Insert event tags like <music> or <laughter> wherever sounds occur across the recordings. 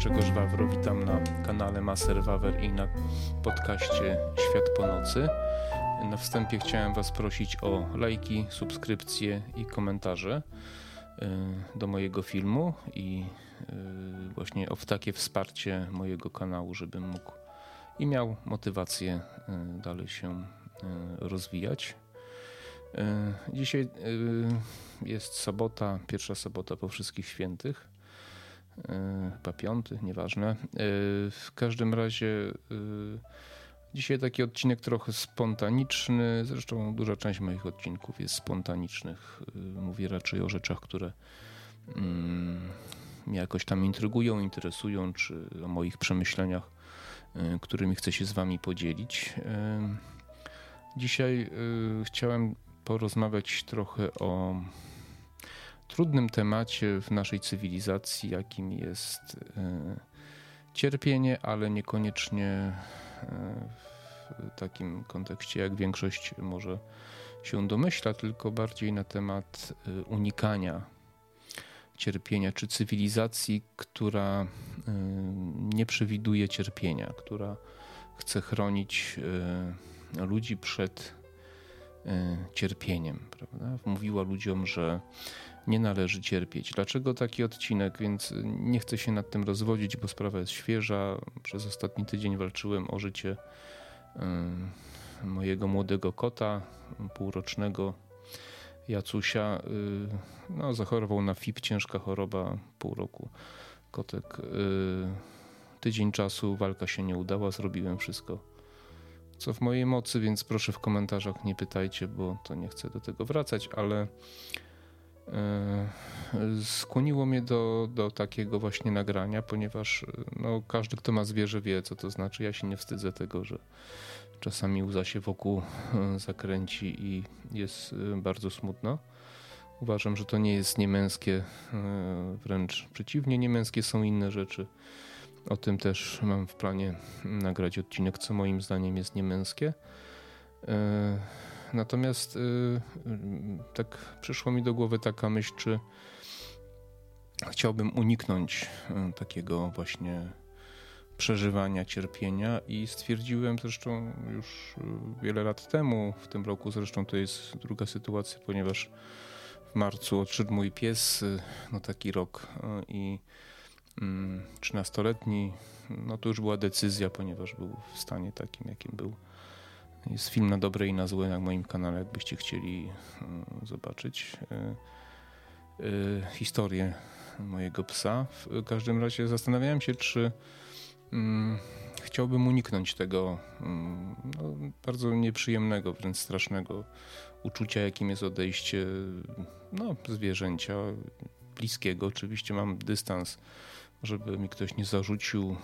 Grzegorz Wawro, witam na kanale Maser Wawer i na podcaście Świat po nocy. Na wstępie chciałem Was prosić o lajki, subskrypcje i komentarze y, do mojego filmu i y, właśnie o takie wsparcie mojego kanału, żebym mógł i miał motywację y, dalej się rozwijać. Dzisiaj jest sobota, pierwsza sobota po wszystkich świętych. E, chyba piąty, nieważne. E, w każdym razie e, dzisiaj taki odcinek trochę spontaniczny. Zresztą duża część moich odcinków jest spontanicznych. Mówię raczej o rzeczach, które mm, mnie jakoś tam intrygują, interesują, czy o moich przemyśleniach, którymi chcę się z Wami podzielić. Dzisiaj chciałem porozmawiać trochę o trudnym temacie w naszej cywilizacji, jakim jest e, cierpienie, ale niekoniecznie e, w takim kontekście, jak większość może się domyśla, tylko bardziej na temat e, unikania cierpienia, czy cywilizacji, która nie przewiduje cierpienia, która chce chronić ludzi przed cierpieniem. Prawda? Mówiła ludziom, że nie należy cierpieć. Dlaczego taki odcinek? Więc nie chcę się nad tym rozwodzić, bo sprawa jest świeża. Przez ostatni tydzień walczyłem o życie mojego młodego kota, półrocznego Jacusia. Y, no, zachorował na FIP, ciężka choroba, pół roku. Kotek. Y, tydzień czasu, walka się nie udała, zrobiłem wszystko co w mojej mocy, więc proszę w komentarzach nie pytajcie, bo to nie chcę do tego wracać, ale skłoniło mnie do, do takiego właśnie nagrania, ponieważ e, no, każdy, kto ma zwierzę, wie, co to znaczy. Ja się nie wstydzę tego, że czasami łza się wokół e, zakręci i jest bardzo smutno. Uważam, że to nie jest niemęskie, wręcz przeciwnie, niemęskie są inne rzeczy. O tym też mam w planie nagrać odcinek, co moim zdaniem jest niemęskie. Natomiast y, tak przyszło mi do głowy taka myśl, czy chciałbym uniknąć y, takiego właśnie przeżywania cierpienia i stwierdziłem zresztą już y, wiele lat temu, w tym roku zresztą to jest druga sytuacja, ponieważ w marcu odszedł mój pies, no taki rok i 13-letni, mm, no to już była decyzja, ponieważ był w stanie takim, jakim był jest film na dobre i na złe na moim kanale, jakbyście chcieli e, zobaczyć e, e, historię mojego psa. W każdym razie zastanawiałem się, czy mm, chciałbym uniknąć tego mm, no, bardzo nieprzyjemnego, wręcz strasznego uczucia, jakim jest odejście no, zwierzęcia bliskiego. Oczywiście mam dystans, żeby mi ktoś nie zarzucił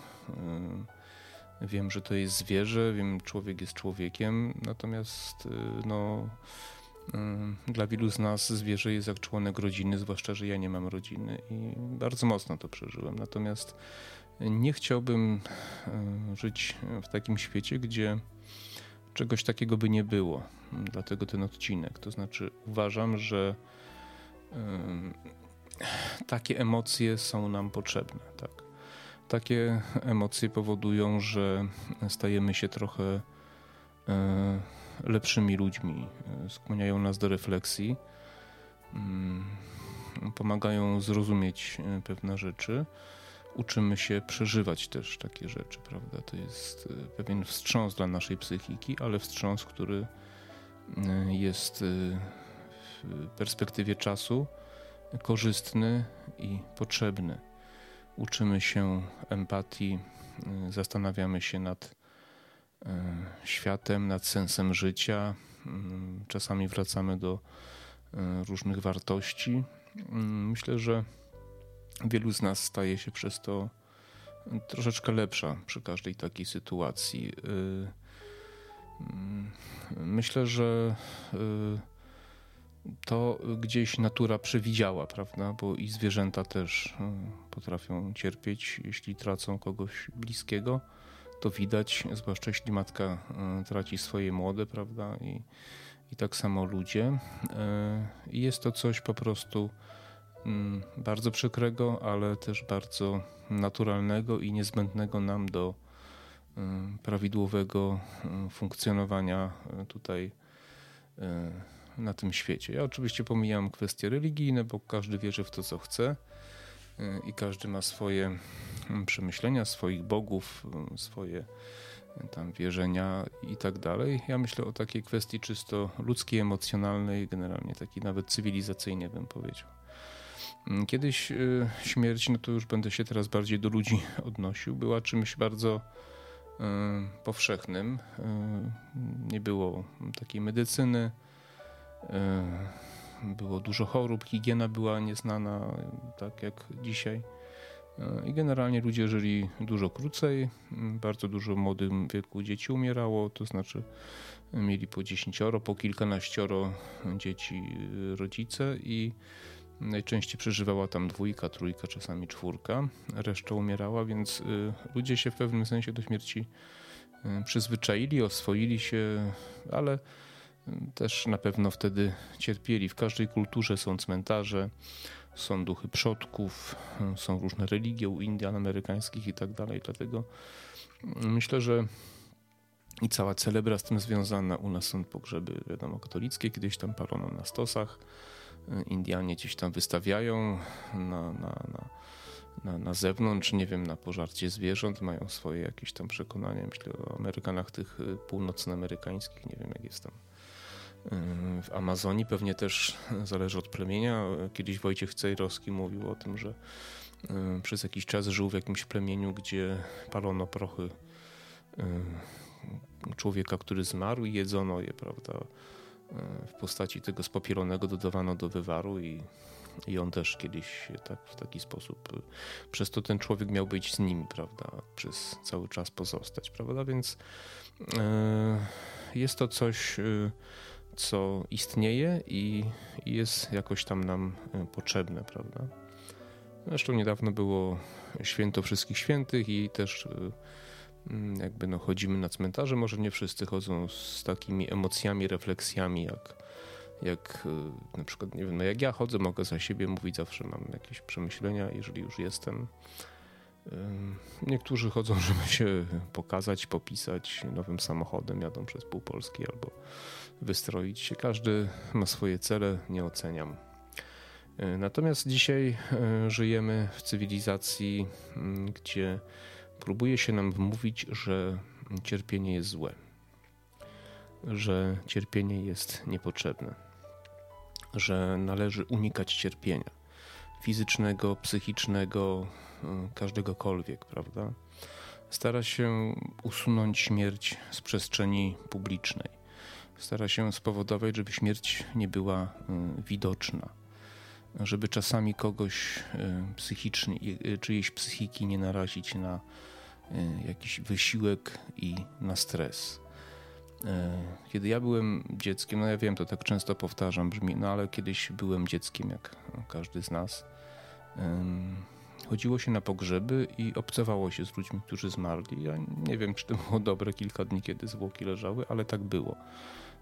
Wiem, że to jest zwierzę, wiem, człowiek jest człowiekiem, natomiast y, no, y, dla wielu z nas zwierzę jest jak członek rodziny, zwłaszcza, że ja nie mam rodziny i bardzo mocno to przeżyłem. Natomiast nie chciałbym y, żyć w takim świecie, gdzie czegoś takiego by nie było. Dlatego ten odcinek. To znaczy, uważam, że takie emocje są nam potrzebne. Tak? Takie emocje powodują, że stajemy się trochę e, lepszymi ludźmi, e, skłaniają nas do refleksji, mm, pomagają zrozumieć e, pewne rzeczy. Uczymy się przeżywać też takie rzeczy, prawda? To jest pewien wstrząs dla naszej psychiki, ale wstrząs, który jest w perspektywie czasu korzystny i potrzebny uczymy się empatii, y, zastanawiamy się nad y, światem, nad sensem życia. Y, czasami wracamy do różnych wartości. Myślę, że wielu z nas staje się przez to troszeczkę lepsza przy każdej takiej sytuacji. Myślę, że to gdzieś natura przewidziała, prawda? Bo i zwierzęta też e, potrafią cierpieć, jeśli tracą kogoś bliskiego. To widać, zwłaszcza jeśli matka e, traci swoje młode, prawda? I, i tak samo ludzie. E, I jest to coś po prostu mm, bardzo przykrego, ale też bardzo naturalnego i niezbędnego nam do prawidłowego funkcjonowania tutaj na tym świecie. Ja oczywiście pomijam kwestie religijne, bo każdy wierzy w to, co chce i każdy ma swoje przemyślenia, swoich bogów, swoje tam wierzenia i tak dalej. Ja myślę o takiej kwestii czysto ludzkiej, emocjonalnej, generalnie takiej nawet cywilizacyjnej bym powiedział. Kiedyś y, śmierć, no to już będę się teraz bardziej do ludzi <laughs> odnosił, była czymś bardzo y, powszechnym. Y, nie było takiej medycyny, było dużo chorób, higiena była nieznana tak jak dzisiaj. I generalnie ludzie żyli dużo krócej, bardzo dużo w młodym wieku dzieci umierało, to znaczy mieli po dziesięcioro, po kilkanaścioro dzieci rodzice i najczęściej przeżywała tam dwójka, trójka, czasami czwórka, reszta umierała, więc ludzie się w pewnym sensie do śmierci przyzwyczaili, oswoili się, ale też na pewno wtedy cierpieli. W każdej kulturze są cmentarze, są duchy przodków, są różne religie u Indian amerykańskich i tak dalej. Dlatego myślę, że i cała celebra z tym związana. U nas są pogrzeby, wiadomo, katolickie, kiedyś tam palono na stosach. Indianie gdzieś tam wystawiają na, na, na, na, na zewnątrz, nie wiem, na pożarcie zwierząt, mają swoje jakieś tam przekonania. Myślę o Amerykanach tych północnoamerykańskich, nie wiem jak jest tam w Amazonii pewnie też <laughs> zależy od plemienia. Kiedyś Wojciech Cejrowski mówił o tym, że przez jakiś czas żył w jakimś plemieniu, gdzie palono prochy człowieka, który zmarł i jedzono je, prawda, w postaci tego spopielonego dodawano do wywaru i, i on też kiedyś tak, w taki sposób, przez to ten człowiek miał być z nimi, prawda, przez cały czas pozostać, prawda, więc jest to coś co istnieje i, jest jakoś tam nam potrzebne, prawda? Zresztą niedawno było święto wszystkich świętych i też mm, jakby no chodzimy na cmentarze, może nie wszyscy chodzą z takimi emocjami, refleksjami jak, jak e, na przykład, nie wiem, no jak ja chodzę, mogę za siebie mówić, zawsze mam jakieś przemyślenia, jeżeli już jestem. Niektórzy chodzą, <laughs> żeby się pokazać, popisać nowym samochodem, jadą przez pół Polski albo wystroić się. Każdy ma swoje cele, nie oceniam. E, natomiast dzisiaj e, żyjemy w cywilizacji, mm, gdzie próbuje się nam wmówić, że cierpienie jest złe, że cierpienie jest niepotrzebne, że należy unikać cierpienia fizycznego, psychicznego, e, każdegokolwiek, prawda? Stara się usunąć śmierć z przestrzeni publicznej stara się spowodować, żeby śmierć nie była y, widoczna, żeby czasami kogoś y, psychicznie, y, czyjejś psychiki nie narazić na jakiś wysiłek i na stres. Kiedy ja byłem dzieckiem, no ja wiem, to tak często powtarzam, brzmi, no ale kiedyś byłem dzieckiem, jak każdy z nas. Chodziło się na pogrzeby i obcowało się z ludźmi, którzy zmarli. Ja nie wiem, czy to było dobre kilka dni, kiedy zwłoki leżały, ale tak było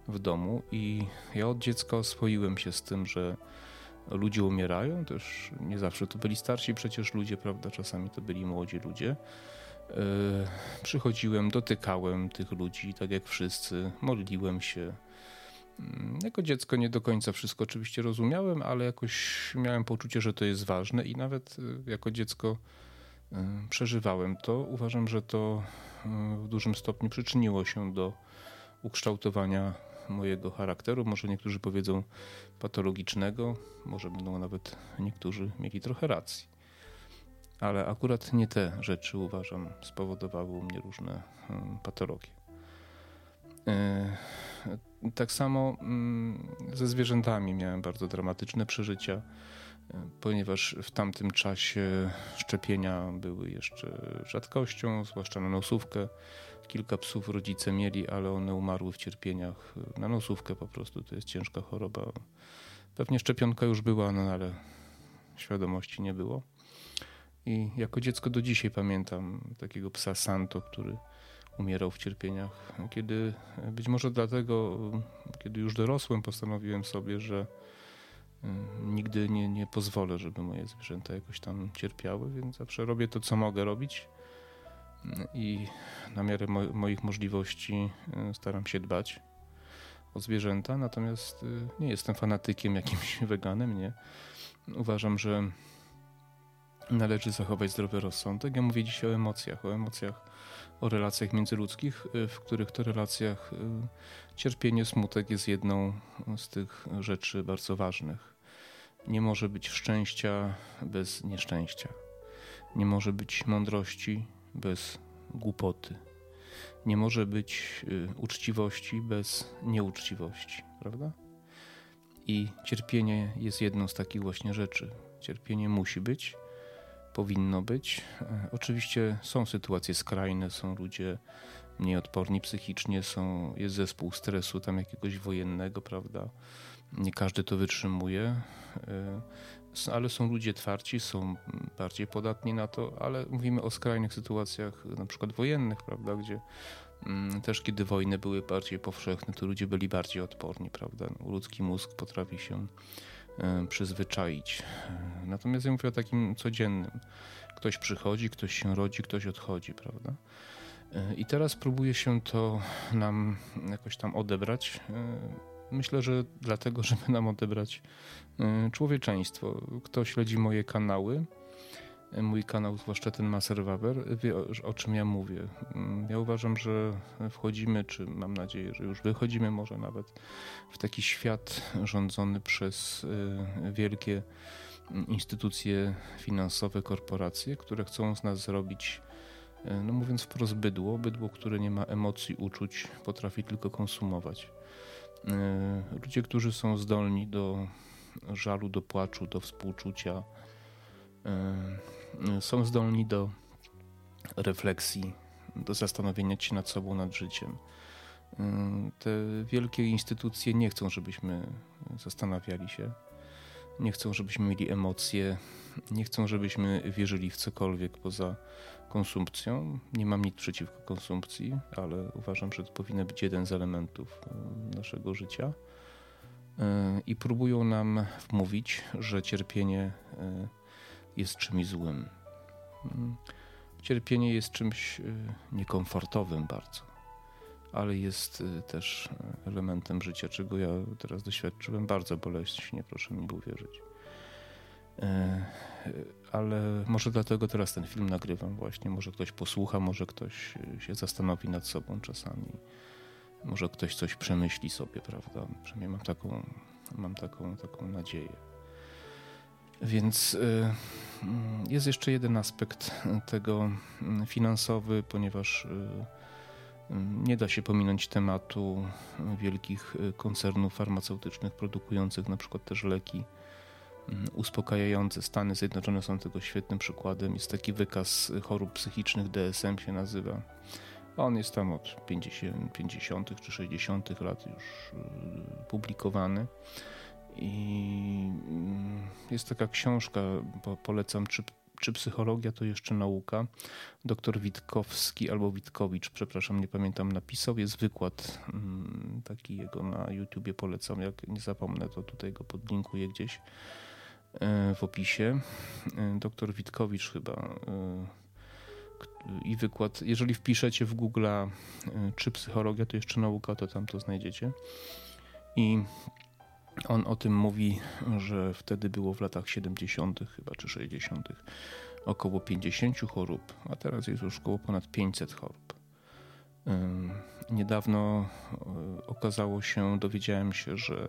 w domu i ja od dziecka oswoiłem się z tym, że ludzie umierają, też nie zawsze to byli starsi przecież ludzie, prawda, czasami to byli młodzi ludzie. Yy, przychodziłem, dotykałem tych ludzi, tak jak wszyscy, modliłem się. Yy, jako dziecko nie do końca wszystko oczywiście rozumiałem, ale jakoś miałem poczucie, że to jest ważne i nawet yy, jako dziecko przeżywałem to. Uważam, że to w dużym stopniu przyczyniło się do ukształtowania mojego charakteru, może niektórzy powiedzą patologicznego, może będą nawet niektórzy mieli trochę racji. Ale akurat nie te rzeczy uważam spowodowały u mnie różne hmm, patologie. E, tak samo mm, ze zwierzętami miałem bardzo dramatyczne przeżycia, e, ponieważ w tamtym czasie szczepienia były jeszcze rzadkością, zwłaszcza na nosówkę. Kilka psów rodzice mieli, ale one umarły w cierpieniach na nosówkę po prostu. To jest ciężka choroba. Pewnie szczepionka już była, no ale świadomości nie było. I jako dziecko do dzisiaj pamiętam takiego psa Santo, który umierał w cierpieniach. Kiedy być może dlatego, kiedy już dorosłem, postanowiłem sobie, że Nigdy nie, nie pozwolę, żeby moje zwierzęta jakoś tam cierpiały, więc zawsze robię to, co mogę robić i na miarę mo moich możliwości staram się dbać o zwierzęta, natomiast nie jestem fanatykiem jakimś <laughs> weganem, nie. Uważam, że należy zachować zdrowy rozsądek. Ja mówię dzisiaj o emocjach, o emocjach, o relacjach międzyludzkich, y, w których to relacjach y, cierpienie, smutek jest jedną z tych rzeczy bardzo ważnych. Nie może być szczęścia bez nieszczęścia. Nie może być mądrości bez głupoty. Nie może być y, uczciwości bez nieuczciwości, prawda? I cierpienie jest jedną z takich właśnie rzeczy. Cierpienie musi być, powinno być. E, oczywiście są sytuacje skrajne, są ludzie mniej odporni psychicznie, są, jest zespół stresu tam jakiegoś wojennego, prawda? Nie każdy to wytrzymuje, e, ale są ludzie twarci, są bardziej podatni na to, ale mówimy o skrajnych sytuacjach, na przykład wojennych, prawda, gdzie mm, też kiedy wojny były bardziej powszechne, to ludzie byli bardziej odporni, prawda? Ludzki mózg potrafi się przyzwyczaić. E, natomiast ja mówię o takim codziennym. Ktoś przychodzi, ktoś się rodzi, ktoś odchodzi, prawda? E, I teraz próbuje się to nam jakoś tam odebrać. Myślę, że dlatego, <laughs> żeby nam odebrać człowieczeństwo. Kto śledzi moje kanały, mój kanał, zwłaszcza ten Maser Waber, wie o, o, czym ja mówię. Mm, ja uważam, że wchodzimy, czy mam nadzieję, że już wychodzimy może nawet w taki świat rządzony przez y, wielkie instytucje finansowe, korporacje, które chcą z nas zrobić, y, no mówiąc wprost, bydło. Bydło, które nie ma emocji, uczuć, potrafi tylko konsumować. Y, ludzie, którzy są zdolni do żalu, do płaczu, do współczucia, są zdolni do refleksji, do zastanowienia się nad sobą, nad życiem. Y, te wielkie instytucje nie chcą, żebyśmy zastanawiali się, nie chcą, żebyśmy mieli emocje, nie chcą, żebyśmy wierzyli w cokolwiek poza konsumpcją. Nie mam nic przeciwko konsumpcji, ale uważam, że to powinien być jeden z elementów y, naszego życia. I próbują nam wmówić, że cierpienie jest czymś złym. Mm. Cierpienie jest czymś y, niekomfortowym bardzo, ale jest y, też y, elementem życia, czego ja teraz doświadczyłem bardzo boleśnie, proszę mi uwierzyć. Ale może dlatego teraz ten film nagrywam właśnie. Może ktoś posłucha, może ktoś się zastanowi nad sobą czasami. Może ktoś coś przemyśli sobie, prawda? Przynajmniej mam taką, mam taką, taką nadzieję. Więc y, mm, jest jeszcze jeden aspekt tego mm, finansowy, ponieważ y, mm, nie da się pominąć tematu wielkich y, koncernów farmaceutycznych produkujących na przykład też leki uspokajające. Stany Zjednoczone są tego świetnym przykładem. Jest taki wykaz chorób psychicznych, DSM się nazywa. On jest tam od 50, 50 czy 60 lat już publikowany. I mm, jest taka książka, bo polecam, czy, czy psychologia to jeszcze nauka. Doktor Witkowski albo Witkowicz, przepraszam, nie pamiętam, napisał. Jest wykład mm, taki jego na YouTubie, polecam. Jak nie zapomnę, to tutaj go podlinkuję gdzieś e, w opisie. E, doktor Witkowicz chyba e, i wykład. Jeżeli wpiszecie w Google czy psychologia, to jeszcze nauka, to tam to znajdziecie. I on o tym mówi, że wtedy było w latach 70. chyba czy 60. około 50 chorób, a teraz jest już około ponad 500 chorób. Niedawno e, okazało się, dowiedziałem się, że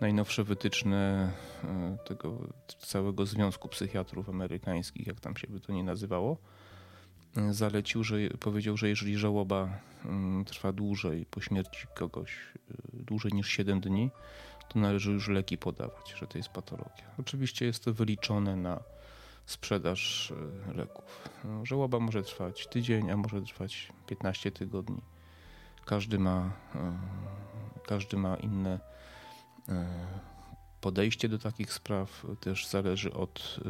najnowsze wytyczne e, tego całego Związku Psychiatrów Amerykańskich, jak tam się by to nie nazywało, zalecił, że powiedział, że jeżeli żałoba trwa dłużej po śmierci kogoś, dłużej niż 7 dni, to należy już leki podawać, że to jest patologia. Oczywiście jest to wyliczone na sprzedaż e, leków. No, żałoba może trwać tydzień, a może trwać 15 tygodni. Każdy ma, e, każdy ma inne e, podejście do takich spraw. Też zależy od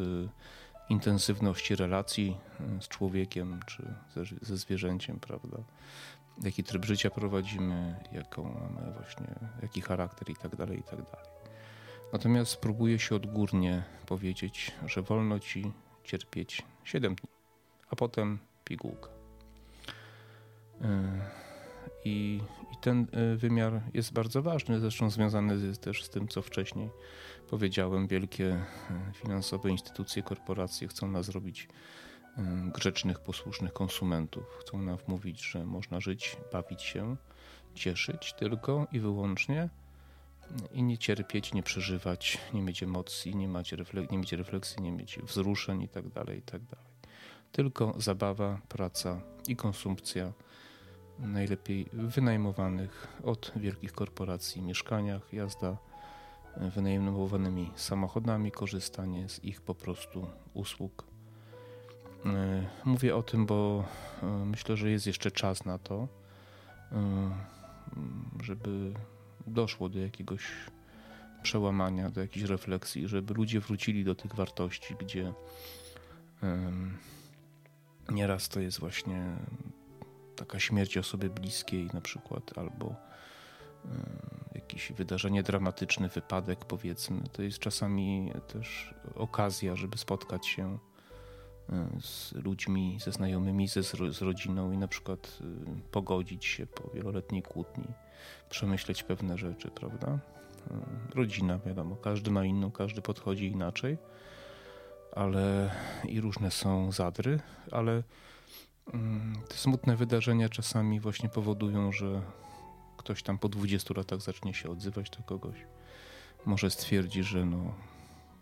intensywności relacji z człowiekiem czy ze, ze zwierzęciem, prawda? Jaki tryb życia prowadzimy, jaką mamy właśnie, jaki charakter i tak dalej, i tak dalej. Natomiast spróbuję się odgórnie powiedzieć, że wolno ci cierpieć 7 dni, a potem pigułka. I, I, ten wymiar jest bardzo ważny, zresztą związany jest też z tym, co wcześniej powiedziałem. Wielkie finansowe instytucje, korporacje chcą nas zrobić grzecznych, posłusznych konsumentów. Chcą nam wmówić, że można żyć, bawić się, cieszyć tylko i wyłącznie i nie cierpieć, nie przeżywać, nie mieć emocji, nie, nie mieć refleksji, nie mieć wzruszeń itd., tak itd. Tak tylko zabawa, praca i konsumpcja najlepiej wynajmowanych od wielkich korporacji mieszkaniach, jazda wynajmowanymi samochodami, korzystanie z ich po prostu usług mówię o tym, bo e, myślę, że jest jeszcze czas na to, e, żeby doszło do jakiegoś przełamania, do jakiejś refleksji, żeby ludzie wrócili do tych wartości, gdzie nieraz to jest właśnie taka śmierć osoby bliskiej na przykład, albo jakieś wydarzenie dramatyczny, wypadek powiedzmy. To jest czasami też okazja, żeby spotkać się z ludźmi, ze znajomymi, ze, z rodziną i na przykład y, pogodzić się po wieloletniej kłótni, przemyśleć pewne rzeczy, prawda? Y, rodzina, wiadomo, każdy ma inną, każdy podchodzi inaczej, ale i różne są zadry, ale mm, te smutne wydarzenia czasami właśnie powodują, że ktoś tam po 20 latach zacznie się odzywać do kogoś. Może stwierdzi, że no,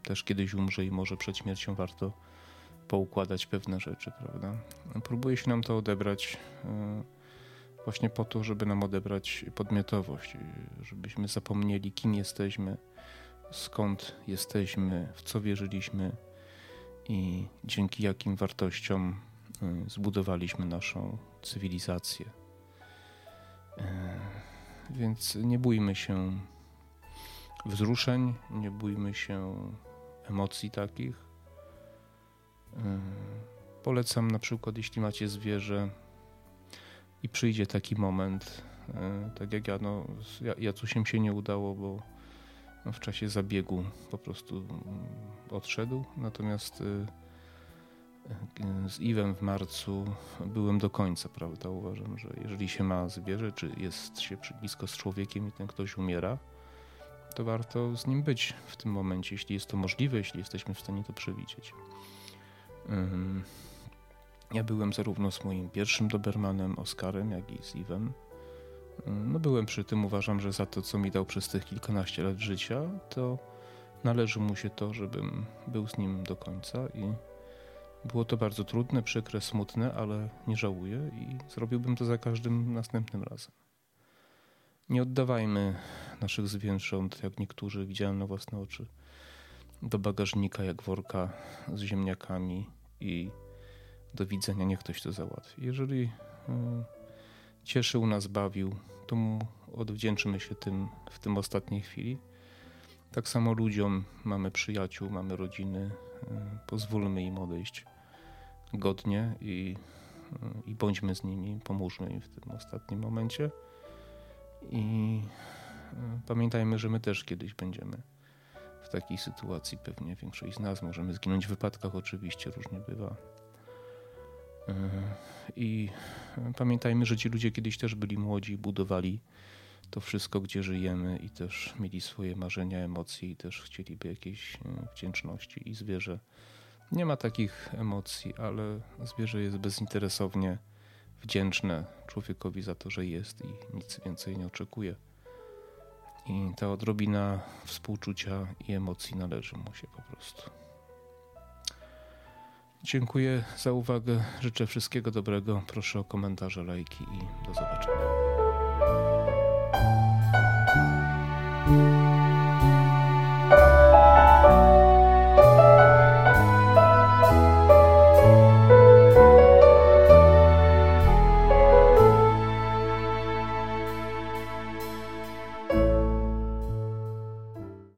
też kiedyś umrze i może przed śmiercią warto poukładać pewne rzeczy, prawda? Próbuje się nam to odebrać e, właśnie po to, żeby nam odebrać podmiotowość, żebyśmy zapomnieli, kim jesteśmy, skąd jesteśmy, w co wierzyliśmy i dzięki jakim wartościom e, zbudowaliśmy naszą cywilizację. E, więc nie bójmy się wzruszeń, nie bójmy się emocji takich, Polecam na przykład, jeśli macie zwierzę i przyjdzie taki moment, e, tak jak ja, no, Jacusiem się nie udało, bo w czasie zabiegu po prostu mm, odszedł, natomiast e, e, z Iwem w marcu byłem do końca, prawda? Uważam, że jeżeli się ma zwierzę, czy jest się blisko z człowiekiem i ten ktoś umiera, to warto z nim być w tym momencie, jeśli jest to możliwe, jeśli jesteśmy w stanie to przewidzieć. Ja byłem zarówno z moim pierwszym Dobermanem, Oskarem, jak i z Iwem. No byłem przy tym, uważam, że za to, co mi dał przez tych kilkanaście lat życia, to należy mu się to, żebym był z nim do końca i było to bardzo trudne, przykre, smutne, ale nie żałuję i zrobiłbym to za każdym następnym razem. Nie oddawajmy naszych zwierząt, jak niektórzy widziałem na własne oczy, do bagażnika jak worka z ziemniakami i do widzenia niech ktoś to załatwi. Jeżeli y, cieszył nas, bawił, to mu odwdzięczymy się tym w tym ostatniej chwili. Tak samo ludziom, mamy przyjaciół, mamy rodziny, y, pozwólmy im odejść godnie i, y, i bądźmy z nimi, pomóżmy im w tym ostatnim momencie. I pamiętajmy, że my też kiedyś będziemy w takiej sytuacji pewnie większość z nas możemy zginąć w wypadkach, oczywiście różnie bywa. E, I pamiętajmy, że ci ludzie kiedyś też byli młodzi, budowali to wszystko, gdzie żyjemy i też mieli swoje marzenia, emocje i też chcieliby jakiejś e, wdzięczności. I zwierzę nie ma takich emocji, ale zwierzę jest bezinteresownie wdzięczne człowiekowi za to, że jest i nic więcej nie oczekuje. I ta odrobina współczucia i emocji należy mu się po prostu. Dziękuję za uwagę. Życzę wszystkiego dobrego. Proszę o komentarze, lajki i do zobaczenia.